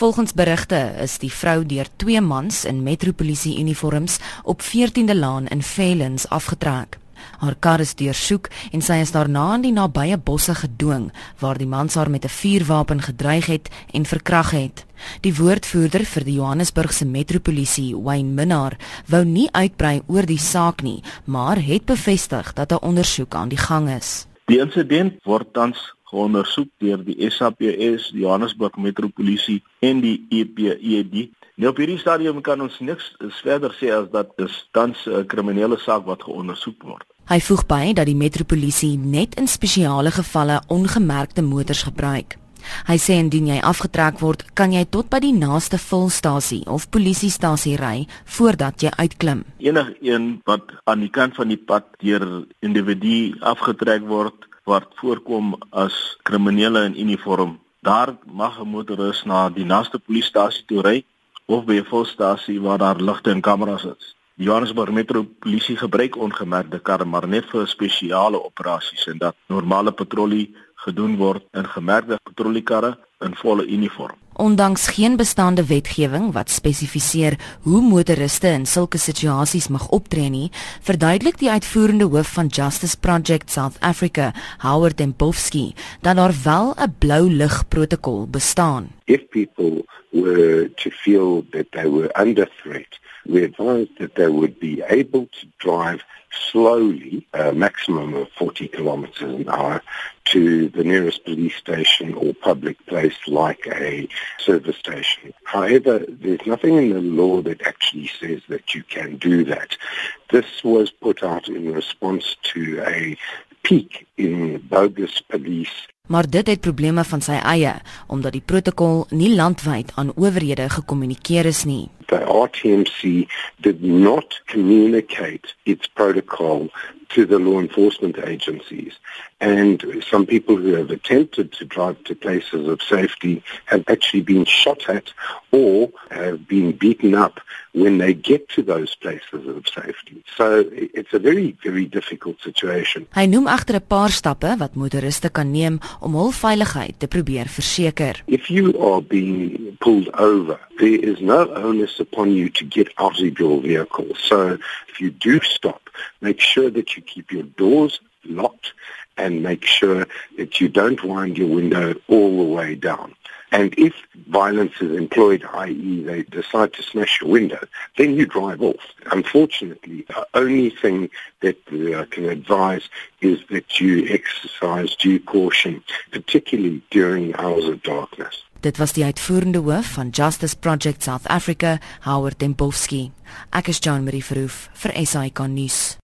Volgens berigte is die vrou deur twee mans in metropolisie uniforms op 14de Laan in Vellens afgetrek. Haar kar is deursoek en sy is daarna in die nabye bosse gedwing waar die mans haar met 'n vuurwapen gedreig het en verkrag het. Die woordvoerder vir die Johannesburgse metropolisie, Wayne Minnar, wou nie uitbrei oor die saak nie, maar het bevestig dat 'n ondersoek aan die gang is. Die insident word tans geondersoek deur die SAPS, die Johannesburg Metropolisie en die EPED Nou op hierdie stadium kan ons niks verder sê as dat dit tans 'n kriminele saak wat geondersoek word. Hy voeg by dat die metropolisie net in spesiale gevalle ongemerkte motors gebruik. Hy sê indien jy afgetrek word, kan jy tot by die naaste volstasie of polisiestasie ry voordat jy uitklim. Enigeen wat aan die kant van die pad deur individu afgetrek word, word voorkom as kriminele in uniform. Daar mag 'n motoris na die naaste polisiestasie toe ry of by 'n volstasie waar daar ligte en kameras is. Die Johannesburg Metropolisie gebruik ongemerkte karre maar net vir spesiale operasies en dat normale patrollie gedoen word in gemerkte patrolliekarre in volle uniform. Ondanks geen bestaande wetgewing wat spesifiseer hoe motoriste in sulke situasies mag optree nie, verduidelik die uitvoerende hoof van Justice Project South Africa, Howard Dembowski, dat daar wel 'n blou lig protokol bestaan. If people were to feel that they were under threat, we advised that they would be able to drive slowly, a maximum of 40 kilometers an hour, to the nearest police station or public place like a service station. However, there's nothing in the law that actually says that you can do that. This was put out in response to a peak in bogus police maar dit het probleme van sy eie omdat die protokol nie landwyd aan owerhede gekommunikeer is nie. The RTMC did not communicate its protocol to the law enforcement agencies and some people who have attempted to drive to places of safety have actually been shot at or have been beaten up when they get to those places of safety. So it's a very very difficult situation. Hy noem agter 'n paar stappe wat motoriste kan neem om hul veiligheid te probeer verseker. If you are being pulled over, there is no onus upon you to get out of your vehicle. So if you do stop, make sure that you keep your doors locked and make sure that you don't wind your window all the way down. And if violence is employed, i.e., they decide to smash your window, then you drive off. Unfortunately, the only thing that I can advise is that you exercise due caution, particularly during hours of darkness. Dit was die uitvoerende hoof van Justice Project South Africa, Howard Dembowski. Ek is Jean Marie Verhoef vir SAK nuus.